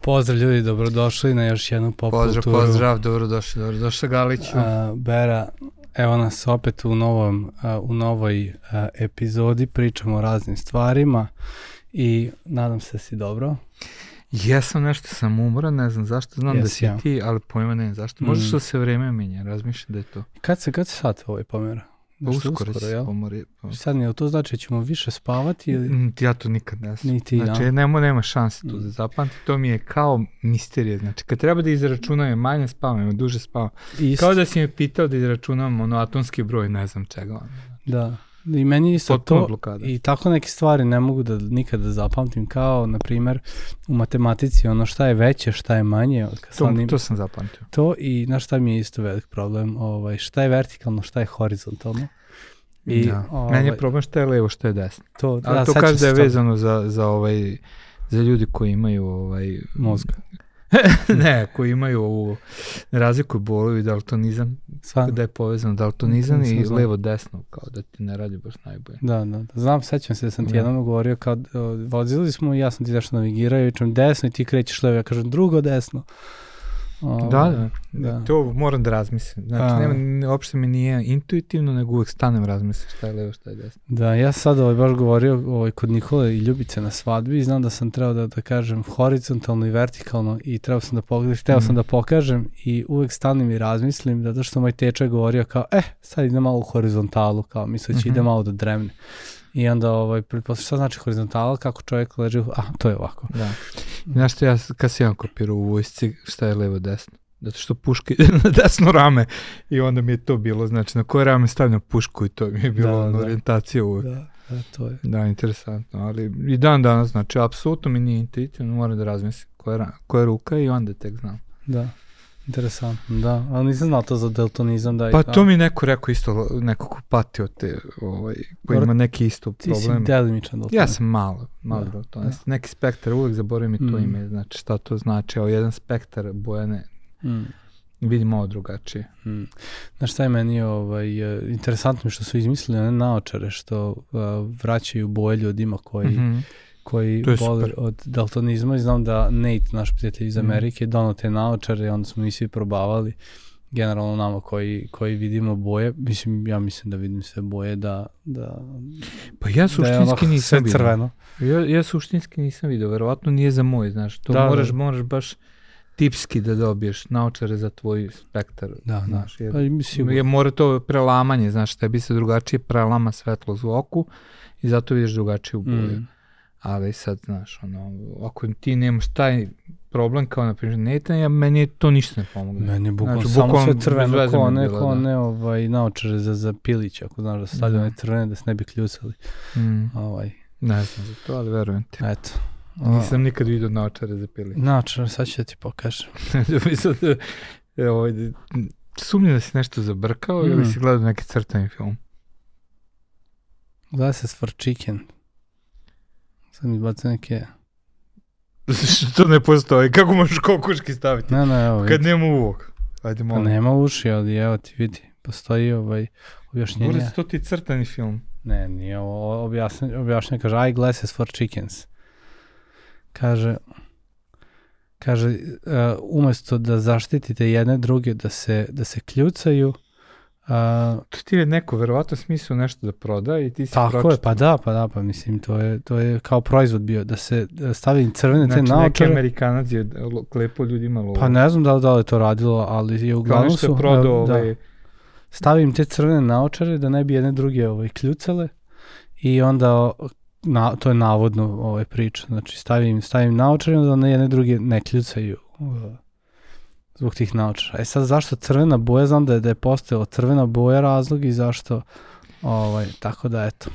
Pozdrav ljudi, dobrodošli na još jednu pop Pozdrav, kulturu. pozdrav, dobrodošli, dobrodošli Galiću. A, Bera, evo nas opet u, novom, a, u novoj a, epizodi, pričamo o raznim stvarima i nadam se da si dobro. Jesam nešto sam umoran, ne znam zašto, znam da Jesi, si ja. ti, ali pojma ne znam zašto. Možda Mm. što se vreme menja, razmišljam da je to. Kad se, kad se sat ovaj pomera? Nešto Uskoro, uskoro jel? pomori. Pa. Sad nije to znači da ćemo više spavati ili... Mm, Ja to nikad ne znam. Ni ti, znači, ja. nema, nema šanse tu Mm. da zapamti. To mi je kao misterija. Znači, kad treba da izračunam, manje spavam, duže spavam. Isto, Kao da si me pitao da izračunam ono atomski broj, ne znam čega. ono. da. I meni isto Potpuno to, blokada. I tako neke stvari ne mogu da nikada zapamtim, kao, na primer, u matematici ono šta je veće, šta je manje. Kad To, sam to sam zapamtio. to i znaš šta mi je isto velik problem, ovaj, šta je vertikalno, šta je horizontalno. I, da. ovaj, Meni je problem šta je levo, šta je desno. to, Ali da, to sećam kaže da je vezano za, za, ovaj, za ljudi koji imaju ovaj, Mozga. ne, koji imaju ovu razliku bolovi i daltonizam, Sva, da je povezano daltonizam i znao. levo desno, kao da ti ne radi baš najbolje. da, da, da, znam, sećam se da sam ti Da. jednom govorio kao, vozili smo i ja sam ti nešto navigirao i čem desno i ti krećeš levo, ja kažem drugo desno. Ovaj, Da, da, da. To moram da razmislim. Znači, A. nema, uopšte mi nije intuitivno, nego uvek stanem razmislim šta je levo, šta je desno. Da, ja sad ovaj, baš govorio ovaj, kod Nikole i Ljubice na svadbi i znam da sam trebao da, da kažem horizontalno i vertikalno i trebao sam da pogledam, hteo sam Mhm. da pokažem i uvek stanem i razmislim zato što moj tečaj govorio kao, eh, sad ide malo u horizontalu, kao misleći ide Mhm. malo da dremne. I onda, ovaj, šta znači horizontala, kako čovjek leži, a, to je ovako. Da. I Znaš što ja, kad sam ja kopirao u vojsci, šta je levo, desno? Zato što puška ide na desno rame i onda mi je to bilo, znači na koje rame stavljam pušku i to mi je bilo Da, ono, da. orijentacija uvek. Da, da, to je. Da, interesantno, ali i dan danas, znači, apsolutno mi nije intuitivno, moram da razmislim koja, koja ruka i onda tek znam. Da, interesantno, da. Ali nisam znao to za deltonizam. Da, Pa kao- to mi neko rekao isto, neko ko pati od te, ovaj, ko Dobro, ima neki isto Ti si problem. delimičan deltonizam. Ja sam malo, malo Da, da, to, da. neki spektar, uvek zaboravim i to Mm. ime, znači šta to znači, a jedan spektar bojane Mm. vidi malo drugačije. Mm. Znaš šta je meni ovaj, e, interesantno što su izmislili one naočare što uh, vraćaju boje ljudima koji, Mhm. Koji bole super. od daltonizma i znam da Nate, naš prijatelj iz Mhm. Amerike, mm. donao te naočare i onda smo mi svi probavali generalno nama koji, koji vidimo boje, mislim, ja mislim da vidim sve boje da, da, Pa ja da suštinski ono nisam vidio. crveno. Ja, ja suštinski nisam vidio, verovatno nije za moj, znaš, to Da, moraš, da. moraš baš tipski da dobiješ naočare za tvoj spektar, Da, znaš, da. jer, Pa, mislim, jer mora to prelamanje, znaš, tebi se drugačije prelama svetlo u oku i zato vidiš drugačiju boju. mm, Ali sad, znaš, ono, ako ti nemaš taj problem kao, na primjer, Nathan, ja, meni to ništa ne pomogne. Meni je bukvalno Znači, samo sve crveno ko ne, ko ne ovaj, naočare za, za pilić, ako znaš da stavlja Da. one crvene da se ne bi kljucali. Mm, Ovaj, ne znam za to, ali verujem ti. eto. Nisam nikad vidio naočare za pili. Naočare, sad ću da ti pokažem. Mislim da, e, ovaj, sumnjam da si nešto zabrkao ili Mm. si gledao neki crtani film. Gleda se for chicken. Sad mi baca neke... Što ne postoji? Kako možeš kokoški staviti? Ne, ne, evo Kad nema uvog. Ajde, Pa molim. nema uši, ali evo ti vidi. Postoji ovaj objašnjenje. Govori se to ti crtani film. Ne, nije ovo objasnjenje, objašnjenje kaže glasses for chickens. Kaže, kaže, uh, umesto da zaštitite jedne druge da se, da se kljucaju, uh, To ti je neko verovatno smisao nešto da proda i ti si tako je, pročitao. pa da, pa da, pa mislim, to je, to je kao proizvod bio, da se da stavi crvene te Znači, neki naočare. Amerikanac je klepo ljudima lovo. Pa ne znam da li, da li je to radilo, ali je uglavnom su, je prodao da, ovaj, stavim te crvene naočare da ne bi jedne druge ovaj, kljucale i onda na, to je navodno ovaj priča, znači stavim, stavim naočare onda ne jedne druge ne kljucaju uh, zbog tih naočara. E sad zašto crvena boja, znam da je, da je postojala crvena boja razlog i zašto ovaj, tako da eto.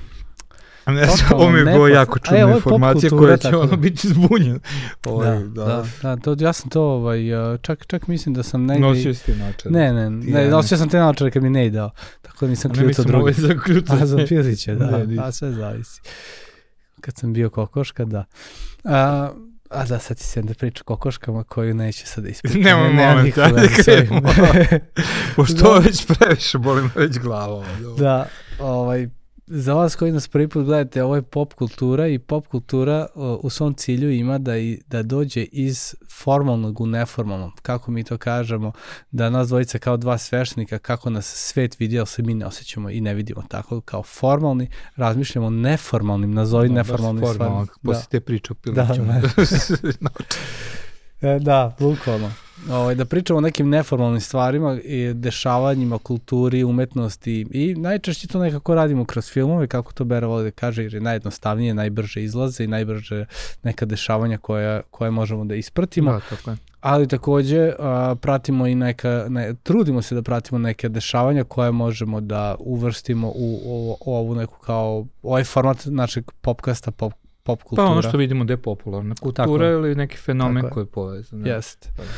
Ne znam, ovo mi je bilo jako čudna je informacija koja će tako ono da. biti zbunjen. Ovaj, da, da, da, to, ja sam to ovaj, uh, čak, čak mislim da sam negdje... Nosio si ti naočare. Ne, ne, ne, ja nosio sam te naočare kad mi ne dao, tako da nisam A ne kljucao mislim drugi. ovo za kljucanje. A za piliće, da. Ne, a sve zavisi. Kad sam bio kokoška, da. A, a da, sad ti se da priča o kokoškama koju neće sad da. Nemoj, te, nikakve ajde veze s ovim. krenimo. Pošto Da. već previše boli me već glava. da, ovaj, za vas koji nas prvi put gledate, ovo je pop kultura i pop kultura u svom cilju ima da, i, da dođe iz formalnog u neformalno, kako mi to kažemo, da nas dvojica kao dva sveštenika, kako nas svet vidi, ali se mi ne osjećamo i ne vidimo tako, kao formalni, razmišljamo neformalnim, nazovi Da, neformalnim stvarima. Da. Posle te priče o Da, pilićima. E, da, bukvalno. Ovaj, da pričamo o nekim neformalnim stvarima i dešavanjima, kulturi, umetnosti i najčešće to nekako radimo kroz filmove, kako to Bera voli da kaže, jer je najjednostavnije, najbrže izlaze i najbrže neka dešavanja koja, koje možemo da ispratimo. da, tako je. Ali takođe a, pratimo i neka, ne, trudimo se da pratimo neke dešavanja koje možemo da uvrstimo u, u, u ovu neku kao, ovaj format našeg popkasta, pop, pop Pa kultura. ono što vidimo da je popularna kultura ili neki fenomen koji je povezan. Jeste. Pa da.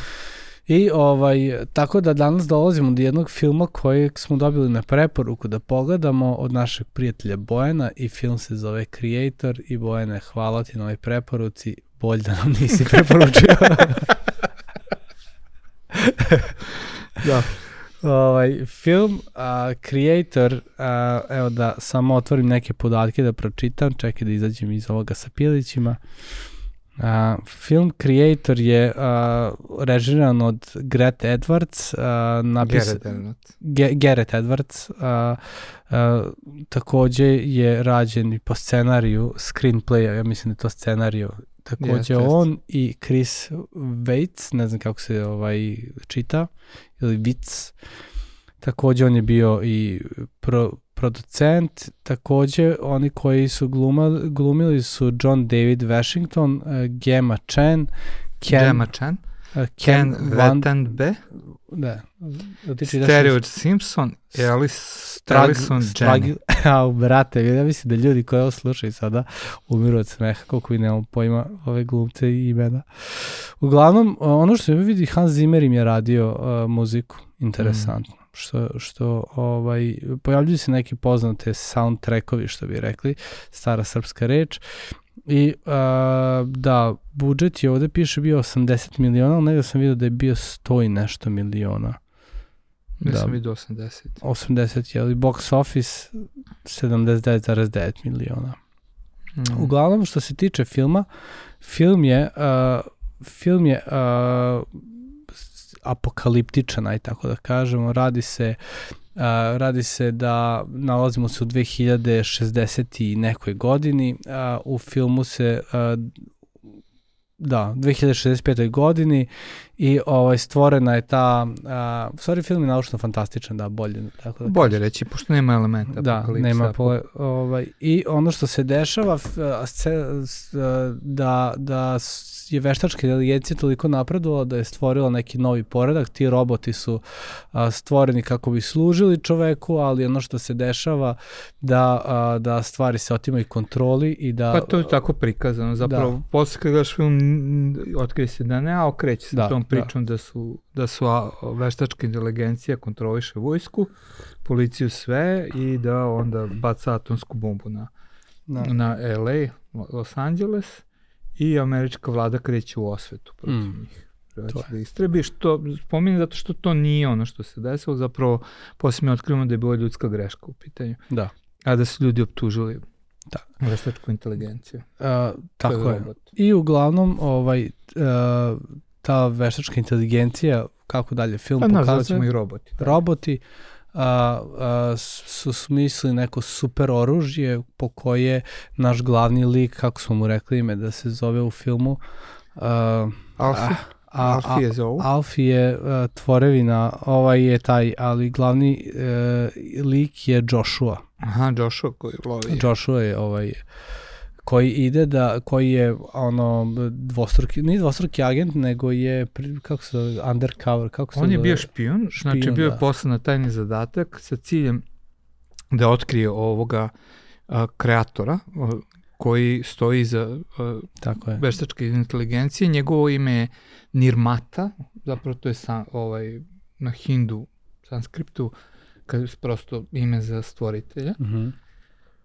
I ovaj, tako da danas dolazimo do jednog filma kojeg smo dobili na preporuku da pogledamo od našeg prijatelja Bojana i film se zove Creator i Bojane hvala ti na ovoj preporuci, bolj da nam nisi preporučio. Da. ovaj, film a, Creator, a, evo da samo otvorim neke podatke da pročitam, čekaj da izađem iz ovoga sa pilićima. A, film Creator je a, režiran od Gret Edwards, a, napis, Gareth Evans. Ge, Gareth Edwards, a, a, takođe je rađen po scenariju screenplaya, ja mislim da je to scenariju, takođe jeste. on i Chris Weitz, ne znam kako se ovaj čita, ili Witz, takođe on je bio i pro, producent, takođe oni koji su glumali, glumili su John David Washington, uh, Gemma Chen, Ken, Gemma Chan, Ken Van, Vetanbe, da, da ti čitaš Stereo Simpson, Alison strag, Jenny. Au, brate, ja mislim da ljudi koji ovo slušaju sada umiru od smeha, koliko vi nemamo pojma ove glumce i imena. Uglavnom, ono što mi vidi, Hans Zimmer im je radio uh, muziku, interesantno. Mm. Što, što ovaj, pojavljuju se neki poznate soundtrackovi, što bi rekli, stara srpska reč. I uh, da, budžet je ovde piše bio 80 miliona, ali negde sam vidio da je bio 100 i nešto miliona. Ja Da. sam vidio 80. 80 je, ali box office 79,9 miliona. Mm. Uglavnom, što se tiče filma, film je, uh, film je uh, apokaliptičan, aj tako da kažemo. Radi se Uh, radi se da nalazimo se u 2060 i nekoj godini. U filmu se da, 2065. godini i ovaj stvorena je ta uh, u stvari film je naučno fantastičan, da, bolje tako da Bolje reći, pošto nema elementa. da, nema pole, ovaj, i ono što se dešava da, da je veštačka inteligencija toliko napredovala da je stvorila neki novi poredak, ti roboti su a, stvoreni kako bi služili čoveku, ali ono što se dešava da, a, da stvari se otimaju kontroli i da... Pa to je tako prikazano, zapravo Da. posle kad gledaš film otkrije se da ne, a okreće se Da, tom da. Pričom da, su, da su a, veštačka inteligencija kontroliše vojsku, policiju sve i da onda baca atomsku bombu na, da. na LA, Los Angeles i američka vlada kreće u osvetu protiv Mm. njih. To da istrebi, što spominjem zato što to nije ono što se desilo, zapravo posle mi otkrivamo da je bila ljudska greška u pitanju, da. a da su ljudi optužili Da. veštačku inteligenciju. A, tako To je. robot. I uglavnom ovaj, a, ta veštačka inteligencija, kako dalje film Pa nazvat pokazuje, ćemo i roboti. da. roboti a, a, su smislili neko super oružje po koje naš glavni lik, kako smo mu rekli ime da se zove u filmu, a, Alfi, a, a, Alfi je zovu. Alfi je a, tvorevina, ovaj je taj, ali glavni e, lik je Joshua. Aha, Joshua koji lovi. Joshua je ovaj koji ide da koji je ono dvostruki nije dvostruki agent nego je kako se zove undercover kako se On je bio špijun, znači Špijun, bio je da. poslan na tajni zadatak sa ciljem da otkrije ovoga a, kreatora a, koji stoji za a, tako je veštačke inteligencije. Njegovo ime je Nirmata, zapravo to je sa, ovaj, na hindu sanskriptu, kad je prosto ime za stvoritelja. Mhm.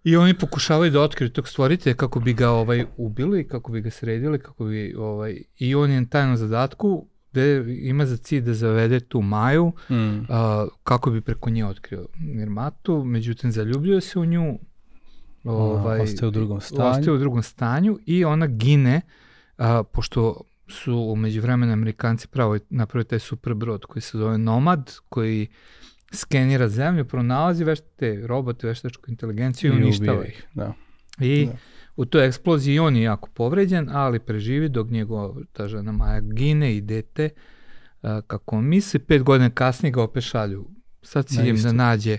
I oni pokušavaju da otkriju tog stvoritelja kako bi ga ovaj ubili, kako bi ga sredili, kako bi ovaj i on je na tajnom zadatku gde ima za cilj da zavede tu Maju, Mm. a, kako bi preko nje otkrio Nirmatu, međutim zaljubljuje se u nju ovaj, ostaje u drugom stanju. Ostaje u drugom stanju i ona gine, a, pošto su umeđu vremena Amerikanci pravo napravili taj super brod koji se zove Nomad, koji skenira zemlju, pronalazi vešte robote, veštačku inteligenciju i, i uništava ih. Da. I Da. u toj eksploziji on je jako povređen, ali preživi dok njegova ta žena Maja gine i dete, kako on misli, pet godina kasnije ga opet šalju sa ciljem da nađe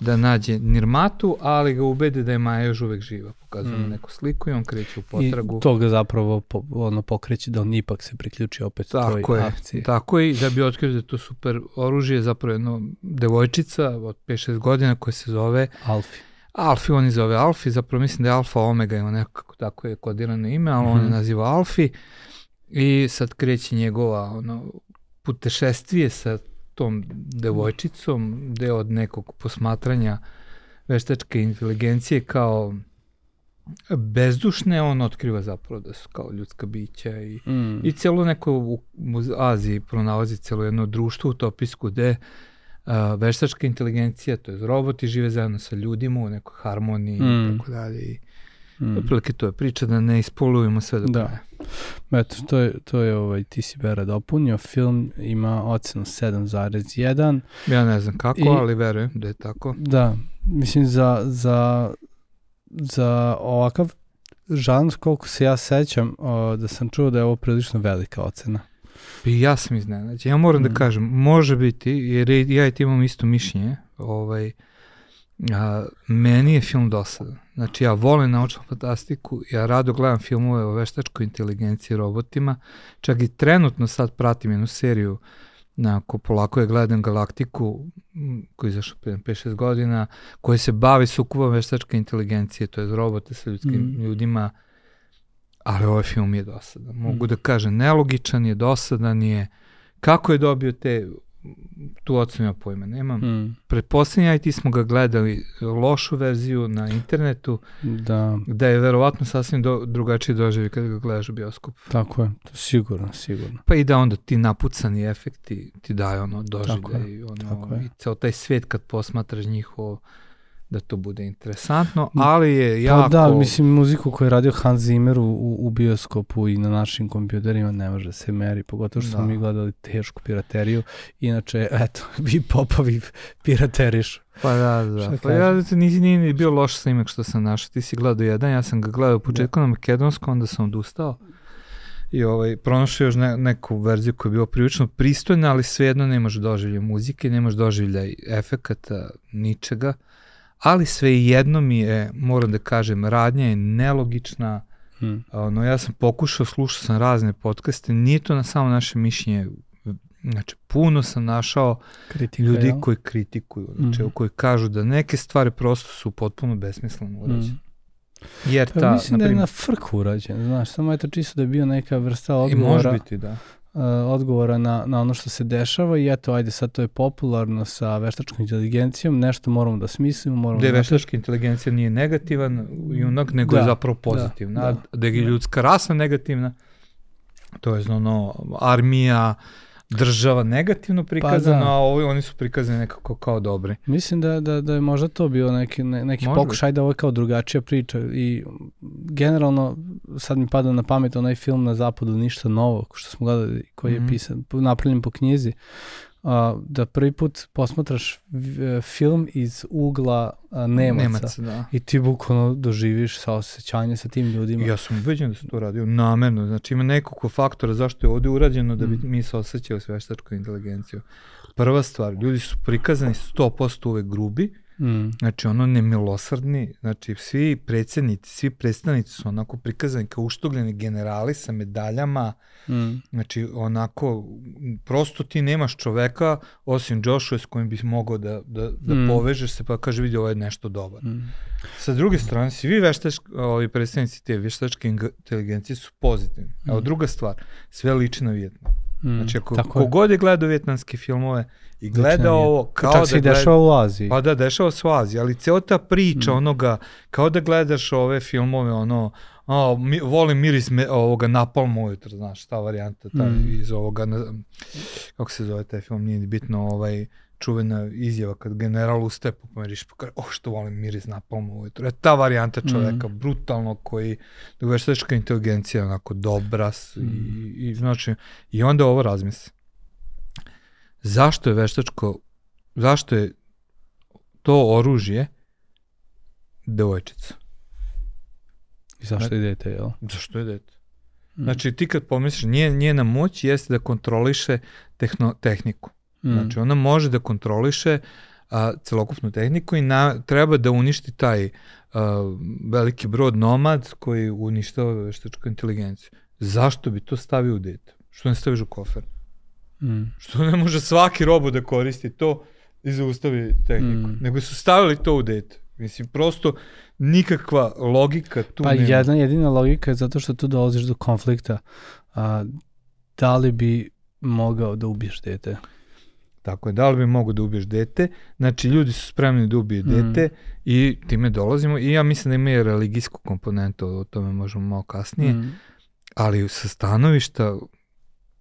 da nađe Nirmatu, ali ga ubede da je Maja još uvek živa. Pokazuju mu Mm. neku sliku i on kreće u potragu. I to ga zapravo po, ono pokreće da on ipak se priključi opet Tako toj je, akciji. tako je, da bi otkrio da to super oružje, zapravo jedno devojčica od 5-6 godina koja se zove Alfi. Alfi, on je zove Alfi, zapravo mislim da je Alfa Omega, ima nekako tako je kodirano ime, ali on je Mhm. naziva Alfi i sad kreće njegova ono, putešestvije sa tom devojčicom, gde od nekog posmatranja veštačke inteligencije kao bezdušne, on otkriva zapravo da su kao ljudska bića i Mm. I celo neko u, Aziji pronalazi celo jedno društvo utopijsko gde a, veštačka inteligencija, to je roboti žive zajedno sa ljudima u nekoj harmoniji i Mm. tako dalje. I Mm. otprilike to je priča da ne ispolujemo sve do Da. kraja. Eto, to je, to je ovaj, ti si Bera dopunio, film ima ocenu 7,1. Ja ne znam kako, I- ali verujem da je tako. Da, mislim za, za, za ovakav žanr, koliko se ja sećam, o, da sam čuo da je ovo prilično velika ocena. I ja sam iznenađen. Ja moram Mm. da kažem, može biti, jer ja i ti imam isto mišljenje, ovaj, a, meni je film dosadan. Znači, ja volim naučnu fantastiku, ja rado gledam filmove o veštačkoj inteligenciji robotima, čak i trenutno sad pratim jednu seriju na ko polako je gledam Galaktiku, koji je izašao pre 5-6 godina, koji se bavi sukubom veštačke inteligencije, to je robote sa ljudskim Mm. ljudima, ali ovaj film je dosadan. Mogu Mm. da kažem, nelogičan je, dosadan je. Kako je dobio te, tu ocenu ja pojma nemam. Mm. Pretpostavljam ja i ti smo ga gledali lošu verziju na internetu, Da, da je verovatno sasvim do, drugačiji doživi kada ga gledaš u bioskopu. tako je, to sigurno, sigurno. Pa i da onda ti napucani efekti ti daju ono Tako doživljaj je, i ono, i ceo taj svijet kad posmatraš njihovo da to bude interesantno, ali je jako... Pa da, mislim, muziku koju je radio Hans Zimmer u, u, bioskopu i na našim kompjuterima ne može da se meri, pogotovo što smo Da. mi gledali tešku pirateriju. Inače, eto, vi popovi piraterišu. Pa da, da. Šta Pa ja, nisi, nije ni bio loš snimak što sam našao. Ti si gledao jedan, ja sam ga gledao u početku na makedonskom, onda sam odustao. I ovaj, pronašao još ne, neku verziju koja je bila prilično pristojna, ali svejedno nemaš doživlje muzike, nemaš doživljaj efekata, ničega. Ali sve jedno mi je, moram da kažem, radnja je nelogična. Mm. Ono, ja sam pokušao, slušao sam razne podcaste, nije to na samo naše mišljenje. Znači, puno sam našao Kritika, ljudi jel? koji kritikuju, znači Mhm. koji kažu da neke stvari prosto su potpuno besmisleno urađene. Mm. Jer Pa ta, mislim da je na frku urađen, znaš, samo eto čisto da je bio neka vrsta I može biti, da. Uh, odgovora na, na ono što se dešava i eto, ajde, sad to je popularno sa veštačkom inteligencijom, nešto moramo da smislimo, moramo Da je veštačka inteligencija nije negativan junak, nego je Da, zapravo pozitivna. da, Da, da je ljudska rasa negativna, to je ono, armija, država negativno prikazana, Pa da. a ovi, oni su prikazani nekako kao dobri. Mislim da, da, da je možda to bio neki, ne, neki Može pokušaj da ovo je kao drugačija priča i generalno sad mi pada na pamet onaj film na zapadu ništa novo što smo gledali koji je Mhm. pisan, napravljen po knjizi a, da prvi put posmatraš v- film iz ugla a, Nemaca, Nemaca, da. i ti bukvalno doživiš saosećanje sa tim ljudima. Ja sam ubeđen da se to radio namerno. Znači ima nekoliko faktora zašto je ovde urađeno da bi Mm. mi se osjećali s veštačkom inteligencijom. Prva stvar, ljudi su prikazani 100% uvek grubi, Mm. znači ono nemilosrdni, znači svi predsjednici, svi predstavnici su onako prikazani kao uštogljeni generali sa medaljama, Mm. znači onako, prosto ti nemaš čoveka osim Joshua s kojim bi mogao da, da, da Mm. povežeš se pa kaže vidi ovo je nešto dobar. Mm. Sa druge strane, svi veštački, ovi predstavnici te veštačke inteligencije su pozitivni. Evo Mm. druga stvar, sve liči na Vjetnam. Mm, Znači, ako tako kogod je gledao vjetnamske filmove i gleda Većina nije. ovo kao Čak da se i gleda- dešava u Aziji. Pa da, dešava se u Aziji, ali ceo ta priča Mm. onoga, kao da gledaš ove filmove, ono, a, mi, volim miris me, ovoga napalma ujutro, znaš, ta varijanta, ta Mm. iz ovoga, kako se zove taj film, nije ni bitno, ovaj, čuvena izjava kad general ustaje pa pomeriš pa kaže, oh što volim miris napalma ujutro. E, ta varijanta čoveka, Mm. brutalno, koji, da veštačka inteligencija, onako, dobra s- i, Mm. i, znači, i onda ovo razmisli. Zašto je veštačko, zašto je to oružje devojčica? I zašto idete, jel? Zašto je dete? Mm. Znači ti kad pomisliš, nje, njena moć jeste da kontroliše tehno, tehniku. Mm. Znači ona može da kontroliše a, celokupnu tehniku i na, treba da uništi taj a, veliki brod nomad koji uništava veštačku inteligenciju. Zašto bi to stavio u dete? Što ne staviš u kofer? Mm. Što ne može svaki robot da koristi to i zaustavi tehniku. Mm. Nego su stavili to u dete. Mislim, prosto nikakva logika tu Pa nema. jedna jedina logika je zato što tu dolaziš do konflikta. A, da li bi mogao da ubiješ dete? Tako je, da li bi mogo da ubiješ dete? Znači, ljudi su spremni da ubije Mm. dete i time dolazimo. I ja mislim da ima i religijsku komponentu, o tome možemo malo kasnije. Mm. Ali sa stanovišta,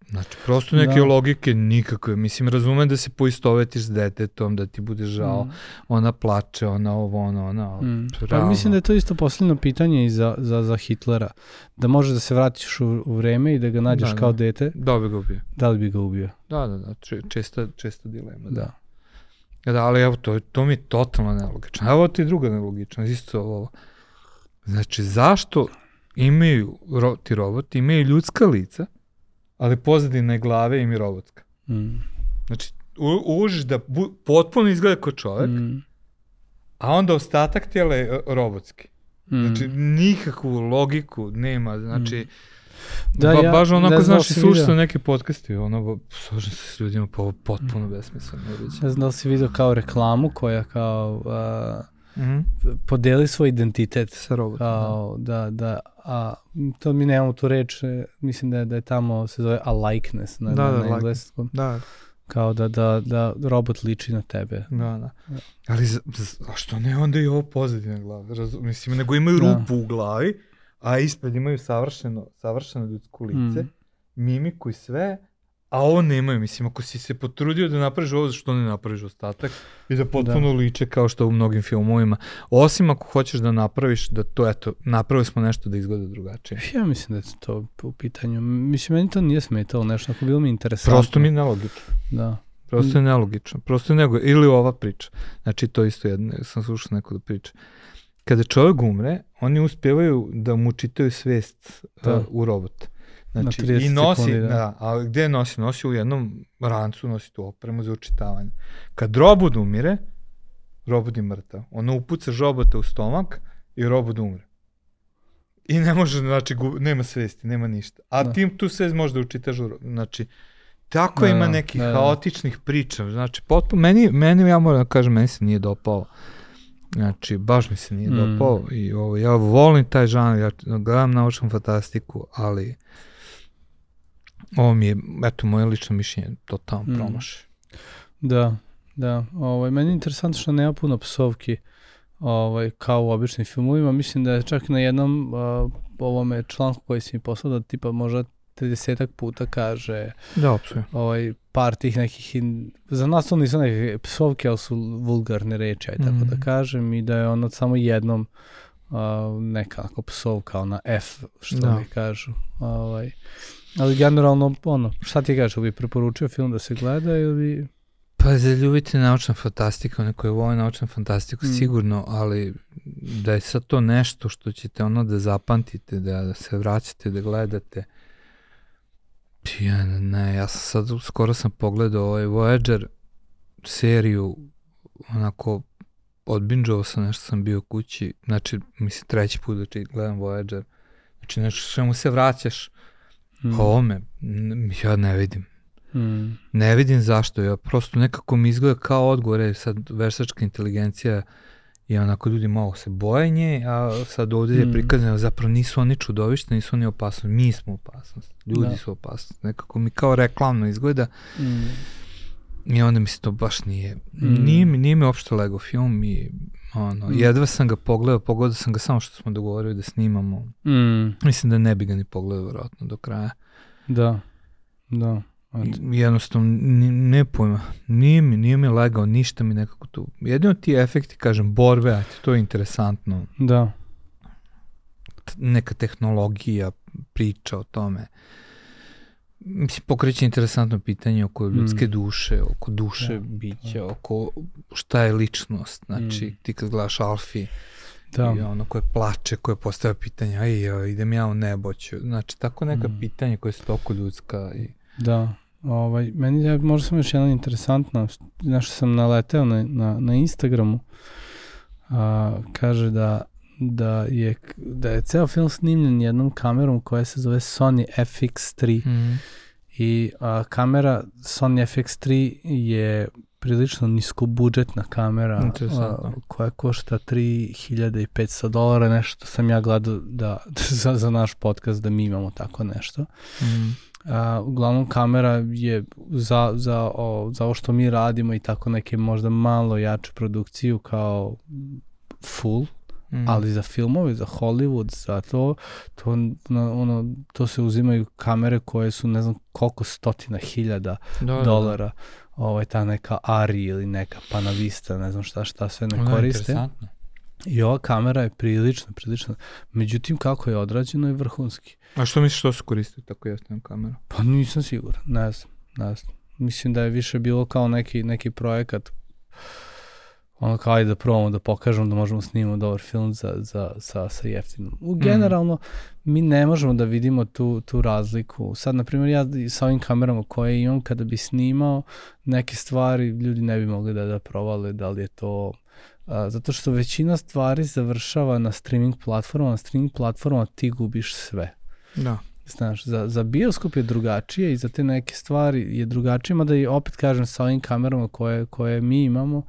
znači, prosto neke Da. logike nikakve. Mislim, razumem da se poistovetiš s detetom, da ti bude žao. Mm. Ona plače, ona ovo, ona, ona. Mm. Pa mislim da je to isto posljedno pitanje i za, za, za Hitlera. Da možeš da se vratiš u, u vreme i da ga nađeš Da, da. kao dete, Da bi ga ubio. da li bi ga ubio? Da, da, da, če- česta, česta dilema. Da. Da. da, ali evo, to, to mi je totalno nelogično. Evo ti druga nelogičnost, isto ovo. Znači, zašto imaju ro, ti roboti, imaju ljudska lica, ali pozadina je glave im je robotska. Mm. Znači, u, užiš da bu, potpuno izgleda kao čovek, Mm. a onda ostatak tijela je e, robotski. Mm. Znači, nikakvu logiku nema, znači, Da, ba, ja baš onako, da znaš, i slušaš video. neke podcaste, ono, složim se s ljudima, pa ovo potpuno besmisleno uređenje. Ne znam da li si vidio kao reklamu koja kao a, Mhm. podeli svoj identitet Sa robotom. kao da, da, a to mi nemamo tu reč, e, mislim da je, da je tamo se zove a likeness na, Da, na, da, na engleskom, Da, kao da, da, da robot liči na tebe. da, da. Ali, z, z, a što ne onda i ovo pozadina glave? Razum, mislim, nego imaju Da. rupu u glavi, a ispred imaju savršeno, savršeno ljudsko lice, Mm. mimiku i sve, a ovo nemaju. Mislim, ako si se potrudio da napraviš ovo, što ne napraviš ostatak i da potpuno liče kao što u mnogim filmovima. Osim ako hoćeš da napraviš, da to, eto, napravili smo nešto da izgleda drugačije. Ja mislim da je to u pitanju. Mislim, meni to nije smetalo nešto, ako bilo mi interesantno. Prosto mi je nelogično. Da. Prosto je nelogično. Prosto je nego, ili ova priča. Znači, to isto jedno, sam slušao neko da priča. Kada čovjek umre, oni uspjevaju da mu čitaju svest Da. uh, u robota. Znači, 30 i nosi, sekundi, da. da. a gde nosi? Nosi u jednom rancu, nosi tu opremu za učitavanje. Kad robot umire, robot je mrtav. Ono upucaš robota u stomak i robot umre. I ne može, znači, gu- nema svesti, nema ništa. A Da. tim tu svest može da učitaš, znači, tako Da, ima da, nekih da, da. haotičnih priča. Znači, potpuno, meni, meni, ja moram da kažem, meni se nije dopao. Znači, baš mi se nije Mm. dopao i ovo, ja volim taj žanr, ja gledam naučnu fantastiku, ali ovo mi je, eto, moje lično mišljenje, totalno Mm. promaš. Da, da. Ovaj, meni je interesantno što nema puno psovki ovaj, kao u običnim filmovima. Mislim da je čak na jednom uh, ovome članku koji si mi poslao da tipa možda 30 puta kaže Da, opsujem. ovaj, par tih nekih, in, za nas to nisu neke psovke, ali su vulgarne reči, aj tako Mhm. da kažem, i da je ono samo jednom uh, neka onako psovka, ona F, što Da. mi kažu. Ovaj, ali generalno, ono, šta ti kažeš, bi preporučio film da se gleda ili... Pa za ljubiti naučnu fantastiku, neko je vole naučnu fantastiku Mm. sigurno, ali da je sad to nešto što ćete ono da zapamtite, da, da se vraćate, da gledate. Ja ne, ja sam sad, skoro sam pogledao ovaj Voyager seriju, onako, odbinđovao sam nešto sam bio kući, znači, mislim, treći put da gledam Voyager. Znači, nešto čemu se vraćaš, Mm. a ovome, ja ne vidim. Mm. Ne vidim zašto, ja prosto nekako mi izgleda kao odgovor, je sad veštačka inteligencija i onako ljudi malo se boje nje, a sad ovde je Mm. prikazano zapravo nisu oni čudovište, nisu oni opasnost, mi smo opasnost, ljudi Da. su opasnost, nekako mi kao reklamno izgleda Mm. i onda mi se to baš nije, Mm. nije, mi, nije mi uopšte lego film i ono, Mm. jedva sam ga pogledao, pogledao sam ga samo što smo dogovorili da snimamo, Mm. mislim da ne bi ga ni pogledao vjerojatno do kraja. Da, da. Eto. jednostavno ne pojma, nije mi, nije mi legao, ništa mi nekako tu. Jedino ti efekti, kažem, borbe, a to je interesantno, Da. T- neka tehnologija, priča o tome. Mislim, pokreće interesantno pitanje oko ljudske Mm. duše, oko duše Da, bića, oko šta je ličnost. Znači, Mm. ti kad gledaš Alfi, Da. i ono koje plače, koje postavlja pitanje, aj, idem ja u nebo, ću. Znači, tako neka Mm. pitanja koje su toliko ljudska i Da, ovaj, meni je, možda sam još jedna interesantna, nešto sam naleteo na, na, na Instagramu, a, kaže da, da, je, da je ceo film snimljen jednom kamerom koja se zove Sony FX3 mm. i a, kamera Sony FX3 je prilično niskobudžetna kamera a, koja košta 3500 dolara, nešto sam ja gledao da, za, za naš podcast da mi imamo tako nešto. Mm. A, uglavnom kamera je za, za, o, za ovo što mi radimo i tako neke možda malo jaču produkciju kao full, Mm. ali za filmove, za Hollywood, za to, to, na, ono, to se uzimaju kamere koje su ne znam koliko stotina hiljada da, da, dolara. Ovaj, ta neka Ari ili neka Panavista, ne znam šta, šta sve Da. ne koriste. interesantno. I ova kamera je prilično, prilično. Međutim, kako je odrađeno je vrhunski. A što misliš što su koristili tako jeftinu kameru? Pa nisam siguran, ne znam, ne znam. Mislim da je više bilo kao neki, neki projekat ono kao ajde da probamo da pokažemo da možemo snimamo dobar film za, za, sa, sa jeftinom. U generalno mi ne možemo da vidimo tu, tu razliku. Sad, na primjer, ja i sa ovim kamerama koje imam, kada bi snimao neke stvari, ljudi ne bi mogli da, da provale da li je to a, zato što većina stvari završava na streaming platformama, na streaming platformama ti gubiš sve. Da. Znaš, za, za bioskop je drugačije i za te neke stvari je drugačije, mada i opet kažem sa ovim kamerama koje, koje mi imamo,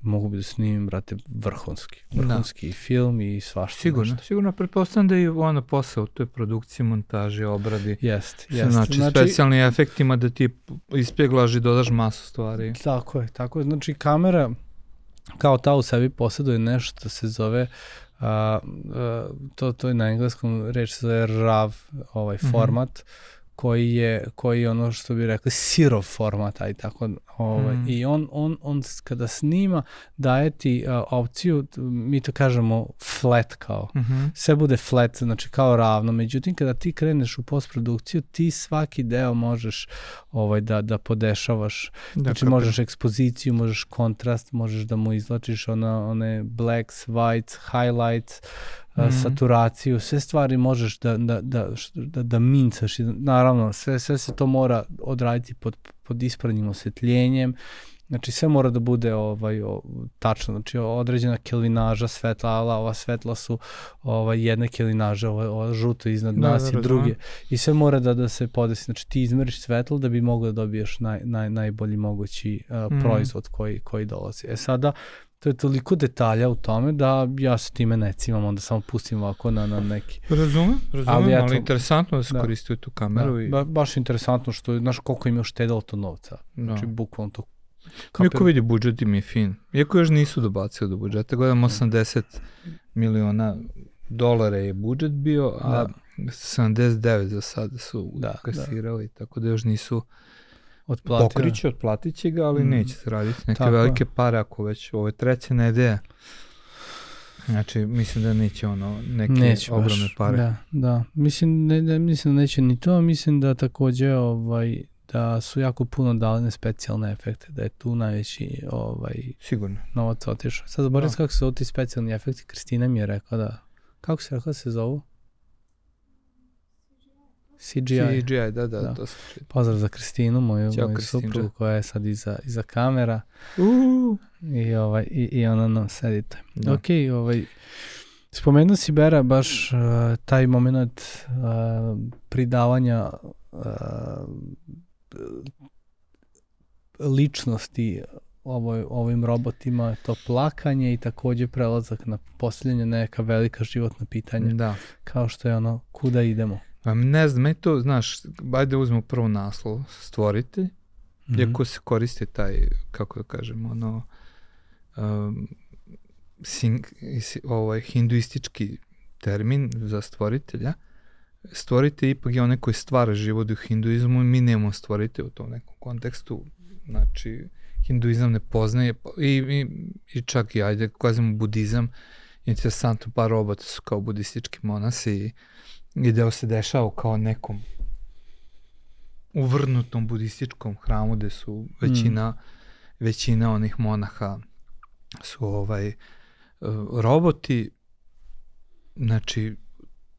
mogu bi da snimim, brate, vrhunski. Vrhunski i film i svašta. Sigurno, nešto. sigurno. Pretpostavljam da je ono posao u toj produkciji, montaži, obradi. Jest, Yes, jest. znači, znači, specijalni efektima da ti ispjeglaš i dodaš masu stvari. Tako je, tako je. Znači, kamera kao ta u sebi posjeduje nešto da se zove a, a, to, to je na engleskom reč se zove RAV ovaj Mhm. format koji je koji je ono što bi rekli sirov format aj tako ovaj Mhm. i on on on kada snima daje ti a, opciju mi to kažemo flat kao Mhm. sve bude flat, znači kao ravno. Međutim, kada ti kreneš u postprodukciju, ti svaki deo možeš ovaj, da, da podešavaš. Da, znači, možeš ekspoziciju, možeš kontrast, možeš da mu izlačiš ona, one blacks, whites, highlights, Mhm. Mm saturaciju, sve stvari možeš da, da, da, da, da mincaš. I Naravno, sve, sve se to mora odraditi pod, pod ispravnim osvetljenjem. Znači sve mora da bude ovaj o, tačno, znači određena kelvinaža svetla, ali ova svetla su ovaj jedne kelvinaže, ovo, ovo žuto iznad Da, nas da, i druge. I sve mora da da se podesi. Znači ti izmeriš svetlo da bi mogao da dobiješ naj, naj, najbolji mogući uh, proizvod koji, koji dolazi. E sada, to je toliko detalja u tome da ja se time ne cimam, onda samo pustim ovako na, na neki. Razumem, razumem, Ali ali, eto- interesantno da se da. koristi tu kameru. Da, i, ba, baš interesantno što je, znaš koliko im je uštedalo to novca. da. Znači bukvalno to Iako vidi, budžet im je fin. Iako još nisu dobacili do budžeta, gledam 80 miliona dolara je budžet bio, a Da. 79 za sada su Da, kasirali, tako da još nisu otplatio. pokriće, otplatit će ga, ali Mm. neće se raditi neke Tako velike pare ako već ovo je treća nedelja. Znači, mislim da neće ono neke Neće ogromne baš, pare. Da, da. Mislim, ne, ne, mislim da neće ni to, mislim da takođe ovaj, da su jako puno dali na specijalne efekte, da je tu najveći ovaj, Sigurno. novac otišao. Sad zaboravim Da. kako se zovu ti specijalni efekti, Kristina mi je rekla da, kako se rekla da se zovu? CGI. CGI, da, da, Da. to čitao. Pozdrav za Kristinu, moju, Ćao, moju Kristinđa. suprugu koja je sad iza, iza kamera Uuu. i, ovaj, i, i ona nam sedite. Da. Ok, ovaj, spomenuo si Bera baš uh, taj moment uh, pridavanja uh, ličnosti ovoj, ovim robotima, to plakanje i takođe prelazak na postavljanje neka velika životna pitanja. Da. Kao što je ono, kuda idemo? Pa ne znam, meni to, znaš, ajde uzmemo prvo naslov, stvoritelj, mm -hmm. iako se koristi taj, kako da kažem, ono, um, sing, ovaj, hinduistički termin za stvoritelja, stvoritelj ipak je onaj koji stvara život u hinduizmu i mi nemamo stvoritelj u tom nekom kontekstu, znači hinduizam ne poznaje i, i, i čak i ajde kazimo budizam. Interesantno pa robota su kao budistički monasi i, i deo se dešava kao nekom uvrnutom budističkom hramu gde su većina mm. većina onih monaha su ovaj roboti znači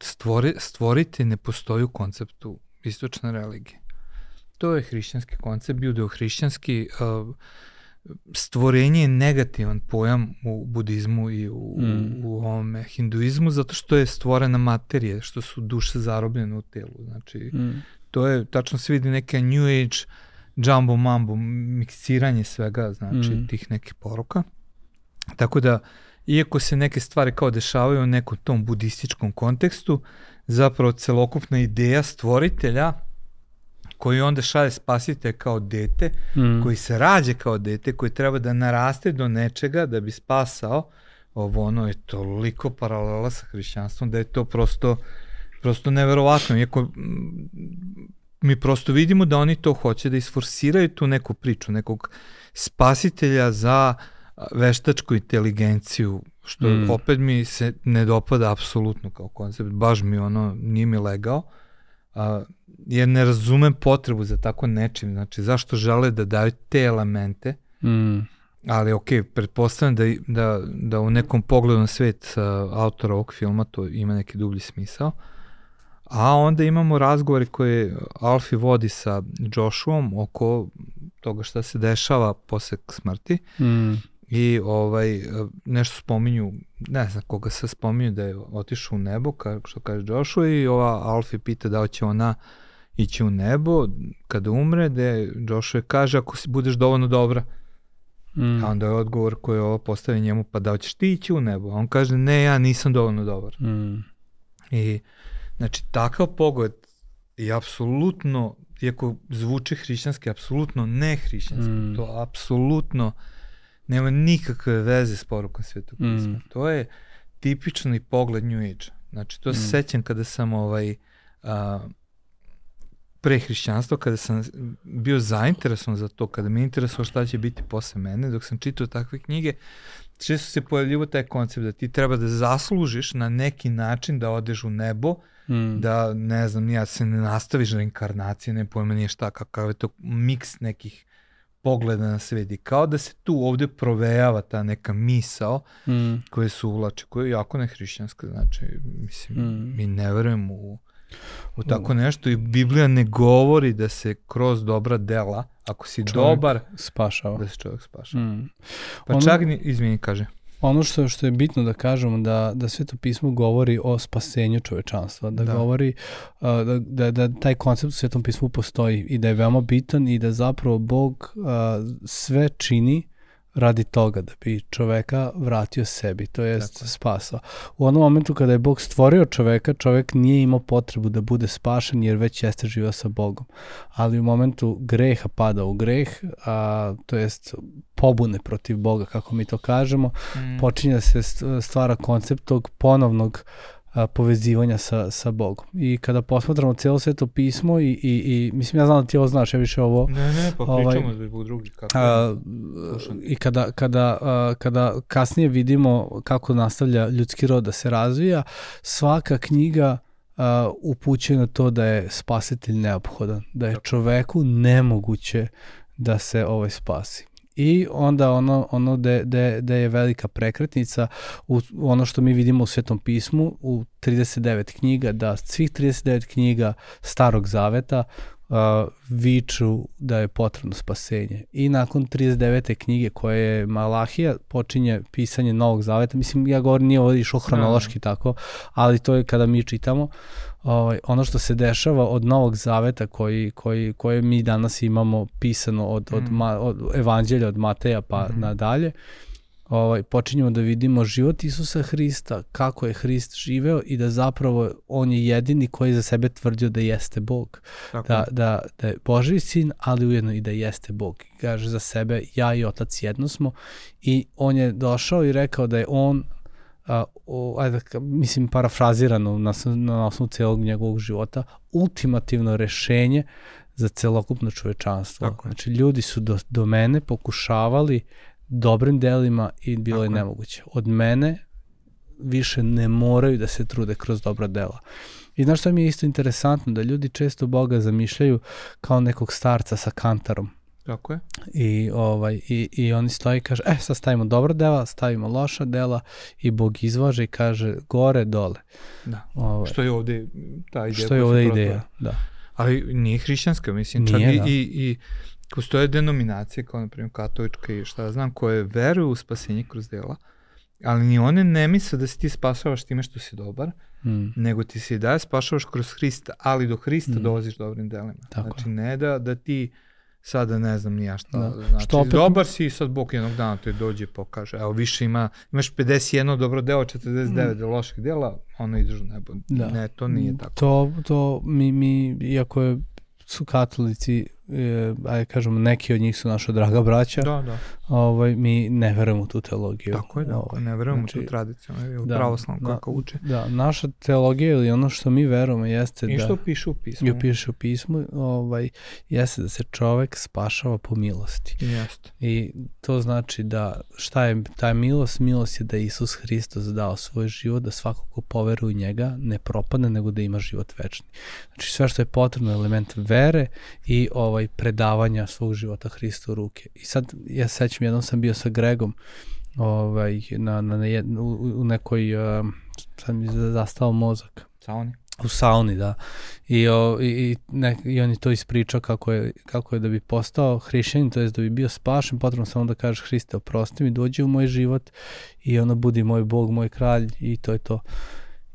stvori, stvoriti ne postoji u konceptu istočne religije. To je hrišćanski koncept, judeo-hrišćanski, uh, stvorenje je negativan pojam u budizmu i u, mm. u ovome hinduizmu, zato što je stvorena materija, što su duše zarobljene u telu. Znači, mm. to je, tačno se vidi neka new age jumbo mambo, miksiranje svega, znači, mm. tih nekih poruka. Tako da, iako se neke stvari kao dešavaju u nekom tom budističkom kontekstu, zapravo celokupna ideja stvoritelja koji onda šalje spasitelj kao dete, mm. koji se rađe kao dete, koji treba da naraste do nečega da bi spasao, ovo ono je toliko paralela sa hrišćanstvom da je to prosto, prosto neverovatno. Iako mi prosto vidimo da oni to hoće da isforsiraju tu neku priču, nekog spasitelja za veštačku inteligenciju, što mm. opet mi se ne dopada apsolutno kao koncept, baš mi ono nije mi legao. A, jer ne razumem potrebu za tako nečim, znači zašto žele da daju te elemente, mm. ali ok, pretpostavljam da, da, da u nekom pogledu na svet uh, autora ovog filma to ima neki dublji smisao, a onda imamo razgovore koje Alfi vodi sa Joshuom oko toga šta se dešava posle smrti mm. I ovaj, nešto spominju, ne znam koga se spominju da je otišao u nebo, kao što kaže Joshua i ova Alfi pita da će ona uh, ići u nebo kada umre, gde Joshua kaže ako si budeš dovoljno dobra. Mm. A onda je odgovor koji je ovo postavi njemu, pa da ćeš ti ići u nebo? A on kaže, ne, ja nisam dovoljno dobar. Mm. I, znači, takav pogled je apsolutno, iako zvuči hrišćanski, apsolutno ne hrišćanski. Mm. To apsolutno nema nikakve veze s porukom svetog pisma. Mm. To je tipični pogled New Age. Znači, to mm. se sećam kada sam ovaj, a, pre hrišćanstva, kada sam bio zainteresovan za to, kada me interesovao šta će biti posle mene, dok sam čitao takve knjige, često se pojavljivo taj koncept da ti treba da zaslužiš na neki način da odeš u nebo, mm. da, ne znam, ja se ne nastaviš reinkarnacije, ne pojma nije šta, kakav je to miks nekih pogleda na svet i kao da se tu ovde provejava ta neka misao mm. koja se uvlače, koja je jako nehrišćanska, znači, mislim, mm. mi ne verujemo u u tako nešto i Biblija ne govori da se kroz dobra dela, ako si čovjek dobar, spašava. Da se čovjek spašava. Mm. Pa ono, čak, izvini, kaže. Ono što, što je bitno da kažemo da, da Sveto pismo govori o spasenju čovečanstva, da, da. govori uh, da, da, da taj koncept u Svetom pismu postoji i da je veoma bitan i da zapravo Bog uh, sve čini radi toga da bi čoveka vratio sebi, to jest Tako. spasao. U onom momentu kada je Bog stvorio čoveka, čovek nije imao potrebu da bude spašen jer već jeste živio sa Bogom. Ali u momentu greha pada u greh, a, to jest pobune protiv Boga, kako mi to kažemo, mm. počinje da se stvara koncept tog ponovnog a, povezivanja sa, sa Bogom. I kada posmatramo cijelo sveto pismo i, i, i mislim ja znam da ti ovo znaš, ja više ovo... Ne, ne, pa ovaj, pričamo zbog drugi. Kako a, I kada, kada, a, kada kasnije vidimo kako nastavlja ljudski rod da se razvija, svaka knjiga uh, upućuje na to da je spasitelj neophodan, da je čoveku nemoguće da se ovaj spasi i onda ono, ono da de, de je velika prekretnica u ono što mi vidimo u Svetom pismu u 39 knjiga, da svih 39 knjiga Starog Zaveta uh, viču da je potrebno spasenje. I nakon 39. knjige koje je Malahija počinje pisanje Novog Zaveta, mislim ja govorim nije ovo išlo hronološki tako, ali to je kada mi čitamo, ovaj, ono što se dešava od Novog Zaveta koji, koji, koje mi danas imamo pisano od, od, mm. ma, od evanđelja od Mateja pa mm. nadalje, ovaj, počinjemo da vidimo život Isusa Hrista, kako je Hrist živeo i da zapravo on je jedini koji za sebe tvrdio da jeste Bog. Tako. Da, da, da je Boži sin, ali ujedno i da jeste Bog. Kaže za sebe, ja i otac jedno smo i on je došao i rekao da je on a, o, ajde, mislim parafrazirano na, na osnovu celog njegovog života, ultimativno rešenje za celokupno čovečanstvo. Tako znači, ljudi su do, do mene pokušavali dobrim delima i bilo Tako je nemoguće. Od mene više ne moraju da se trude kroz dobra dela. I znaš što mi je isto interesantno, da ljudi često Boga zamišljaju kao nekog starca sa kantarom. Tako je. I, ovaj, i, i oni stoji i kaže, e, sad stavimo dobra dela, stavimo loša dela i Bog izvaže i kaže gore, dole. Da. Ovaj, što je ovde ta ideja. Što je ovde ideja, da. Ali nije hrišćanska, mislim, nije, čak da. i, i, i postoje denominacije kao na primjer katolička i šta znam koje veruju u spasenje kroz dela, ali ni one ne misle da se ti spašavaš time što si dobar, mm. nego ti se i daje spašavaš kroz Hrista, ali do Hrista mm. dolaziš dobrim delima. Tako. Znači ne da, da ti sada ne znam ni ja šta. Da. Znači, što opet... dobar si i sad Bog jednog dana te dođe i pokaže, evo više ima, imaš 51 dobro delo, 49 mm. loših dela, ono ideš u nebo. Da. Ne, to nije tako. To, to mi, mi, iako je, su katolici e, ajde kažemo, neki od njih su naša draga braća, da, da. Ovaj, mi ne verujemo u tu teologiju. Tako je, da, ovaj, ne verujemo znači, u tu tradiciju, ili da, pravoslavno kako uče. Da, naša teologija ili ono što mi verujemo jeste I da... I što piše u pismu. I piše u pismu, ovaj, jeste da se čovek spašava po milosti. Jeste. I to znači da šta je ta milost? Milost je da Isus Hristos dao svoj život, da svako ko poveruje u njega ne propadne, nego da ima život večni. Znači sve što je potrebno element vere i ovaj, ovaj predavanja svog života Hristu u ruke. I sad ja sećam jednom sam bio sa Gregom ovaj na na, na jed, u, u nekoj uh, sad mi zastao mozak. Sauni. U sauni, da. I, o, i, ne, i on je to ispričao kako je, kako je da bi postao hrišćanin, to je da bi bio spašen, potrebno samo da kažeš Hriste, oprosti mi, dođi u moj život i ono budi moj Bog, moj kralj i to je to.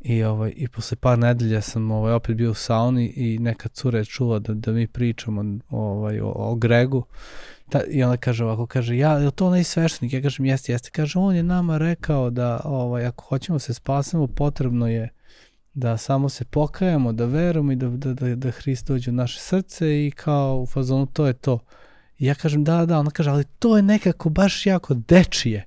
I, ovaj, I posle par nedelja sam ovaj, opet bio u sauni i neka cura je čula da, da mi pričamo ovaj, o, o Gregu. Ta, I ona kaže ovako, kaže, ja, je to onaj sveštenik? Ja kažem, jeste, jeste. Kaže, on je nama rekao da ovaj, ako hoćemo se spasemo, potrebno je da samo se pokajamo, da verujemo i da, da, da, da Hrist dođe u naše srce i kao u fazonu to je to. I ja kažem da, da, ona kaže, ali to je nekako baš jako dečije.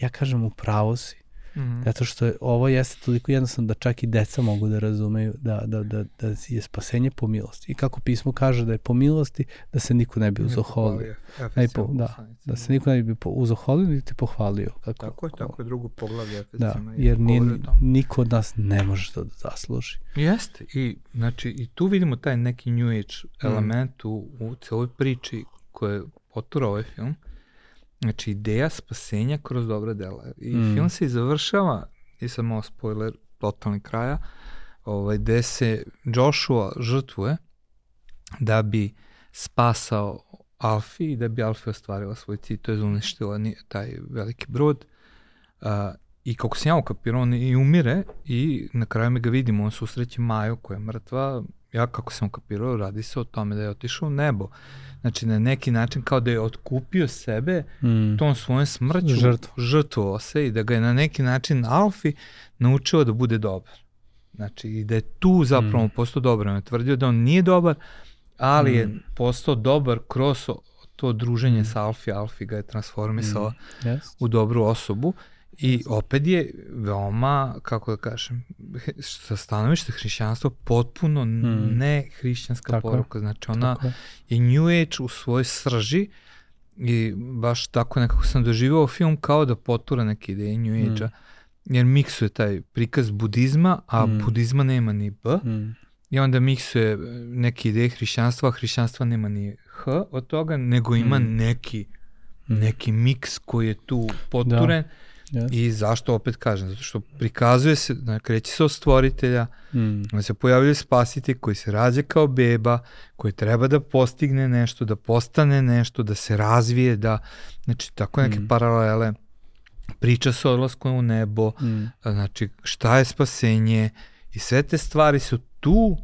Ja kažem, u pravu si. Mm. Zato što ovo jeste toliko jednostavno da čak i deca mogu da razumeju da, da, da, da je spasenje po milosti. I kako pismo kaže da je po milosti, da se niko ne bi uzoholio. Ne po, da, da se niko ne bi uzoholio niti pohvalio. Kako, tako je, tako je drugo poglavlje Da, jer nije, niko od nas ne može to da zasluži. Jeste. I, znači, i tu vidimo taj neki new age mm. element mm. u, u celoj priči koje je potura ovaj film Znači, ideja spasenja kroz dobra dela. I mm. film se i završava, nisam malo spoiler, totalni kraja, ovaj, gde se Joshua žrtvuje da bi spasao Alfi i da bi Alfi ostvarila svoj cilj, to je uništila taj veliki brod. Uh, I kako sam ja ukapirao, on i umire i na kraju me ga vidimo, on susreće Maju koja je mrtva. Ja kako sam ukapirao, radi se o tome da je otišao u nebo. Uh, Znači, na neki način kao da je otkupio sebe mm. tom svojom smrću, Žrtvo. žrtvovao se i da ga je na neki način Alfi naučio da bude dobar. Znači, i da je tu zapravo mm. postao dobar. On je tvrdio da on nije dobar, ali mm. je postao dobar kroz to druženje mm. sa Alfi. Alfi ga je transformisala mm. yes. u dobru osobu. I opet je veoma, kako da kažem, sa stanovište hrišćanstva potpuno hmm. ne hrišćanska tako poruka. Znači ona tako je New Age u svojoj srži i baš tako nekako sam doživao film kao da potura neke ideje New hmm. Age-a. Hmm. Jer miksuje taj prikaz budizma, a hmm. budizma nema ni B. Hmm. I onda miksuje neke ideje hrišćanstva, a hrišćanstva nema ni H od toga, nego ima hmm. neki, neki miks koji je tu poturen. Da Yes. I zašto opet kažem? Zato što prikazuje se, kreće se od stvoritelja, Mm. da se pojavljuje spasitelj koji se rađa kao beba, koji treba da postigne nešto, da postane nešto, da se razvije, da, znači tako neke Mm. paralele, priča sa odlaskom u nebo, Mm. znači šta je spasenje i sve te stvari su tu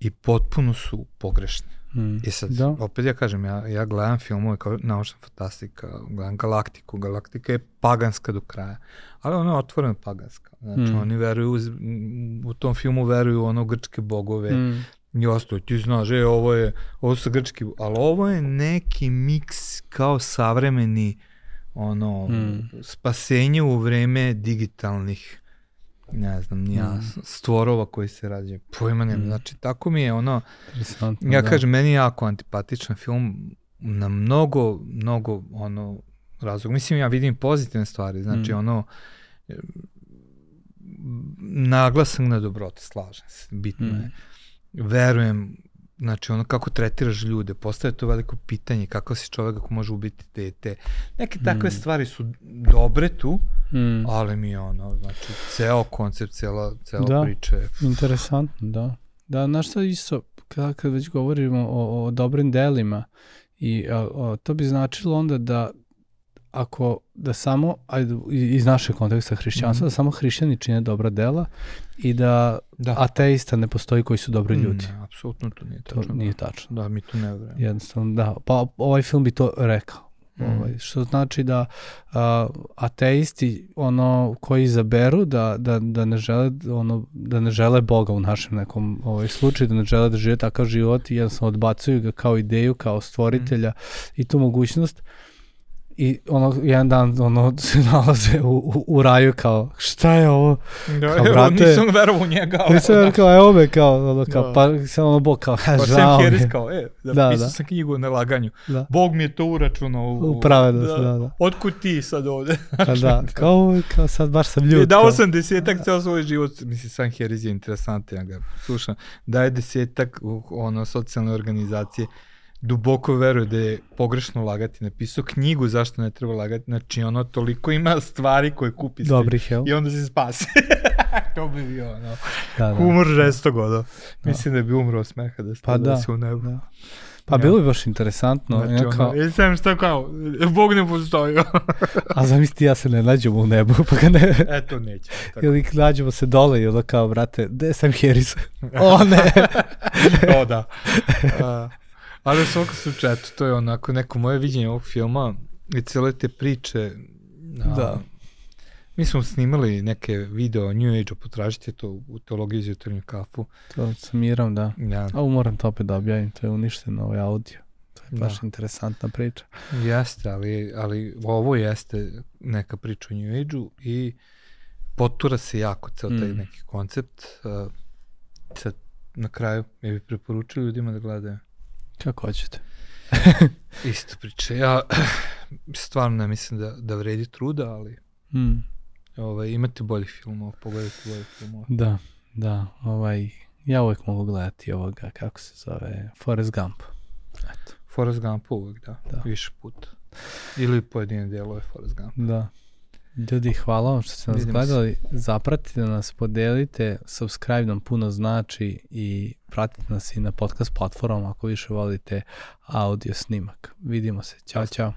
i potpuno su pogrešne. Mm. I sad, Da. opet ja kažem, ja, ja gledam filmove kao naučna fantastika, gledam Galaktiku, Galaktika je paganska do kraja, ali ona je otvoreno paganska. Znači, Mm. oni veruju, uz- u tom filmu veruju ono grčke bogove Mm. i ostalo, ti znaš, e, ovo je, ovo su grčki, ali ovo je neki miks kao savremeni ono, Mm. spasenje u vreme digitalnih ne znam, ni ja, Mm. stvorova koji se rađe. Pojma nema, Mm. znači tako mi je ono, Ja da. kažem, meni je jako antipatičan film na mnogo, mnogo ono, razlog. Mislim, ja vidim pozitivne stvari, znači Mm. ono, naglasak na dobrote, slažem se, bitno Mm. je. Verujem, znači ono kako tretiraš ljude, postaje to veliko pitanje, kako si čovek ako može ubiti dete. Neke takve Mm. stvari su dobre tu, Mm. ali mi je ono, znači, ceo koncept, cela, cela Da. priča je Interesantno, da. Da, znaš šta isto, kad, kad već govorimo o, o dobrim delima, i a, o, to bi značilo onda da ako da samo, ajde, iz našeg konteksta hrišćanstva, Mhm. da samo hrišćani čine dobra dela i da da. ateista ne postoji koji su dobri ljudi. Ne, apsolutno to nije To tačno. nije da. tačno. Da, mi to ne verujemo. Jednostavno, da. Pa ovaj film bi to rekao. Mm. Ovaj, što znači da a, ateisti ono koji izaberu da, da, da ne žele ono da ne žele Boga u našem nekom ovaj slučaju da ne žele da žive takav život i jednostavno odbacuju ga kao ideju kao stvoritelja i tu mogućnost i ono jedan dan ono se nalaze u, u, u raju kao šta je ovo Da, Kao, brate, nisam verovao u njega. ali Nisam da. kao evo me kao ono kao Da. pa sam ono Bog kao Pa žao Harris je. kao, e, da, Da, pisao da. sam knjigu o nelaganju. Da. Bog mi je to uračunao. U, U pravednost, da, da. Otkud ti sad ovde? Pa da, kao, kao sad baš sam ljut. E, dao sam desetak ceo svoj život, mislim, Sam Harris je interesantan, ja ga slušam, daje desetak ono, socijalne organizacije, duboko veruje da je pogrešno lagati, napisao knjigu zašto ne treba lagati, znači ono toliko ima stvari koje kupi Dobrih, jel? i onda se spasi. to bi bio ono, Da, da. humor žestog ono. Mislim da bi umro od smeha da, Pa da da, se u nebu. da. Pa Ja. bilo bi baš interesantno. Znači, ja ono, kao, e, sam šta kao, Bog ne postoji. a zamisli ja se ne nađemo u nebu, pa ga ne... Eto, neće. Tako. Ili nađemo se dole i onda kao, brate, gde sam Harris? o ne! o, da. A, ali u svakom slučaju, eto, to je onako neko moje viđenje ovog filma i cele te priče. A, Da. Mi smo snimali neke video o New Age-u, potražite to u teologiji za jutarnju kafu. to sam miram, da. Ja, A moram to opet da objavim, to je uništeno ovaj audio. To je baš Da. interesantna priča. jeste, ali, ali ovo jeste neka priča o New Age-u i potura se jako ceo taj Mm. neki koncept. Uh, sad, na kraju, ja bih preporučio ljudima da gledaju. Kako hoćete. Isto priča. Ja stvarno ne mislim da, da vredi truda, ali Mm, ovaj, imate boljih filmova, pogledajte boljih filmova. da, da, ovaj, ja uvek mogu gledati ovoga, kako se zove, Forrest Gump. Eto, Forrest Gump uvek, da, Da. više puta. Ili pojedine dijelove Forrest Gump. da. Ljudi, hvala vam što ste nas Vidimo se. gledali. Zapratite nas, podelite, subscribe nam puno znači i pratite nas i na podcast platformama ako više volite audio snimak. Vidimo se. Ćao, čao.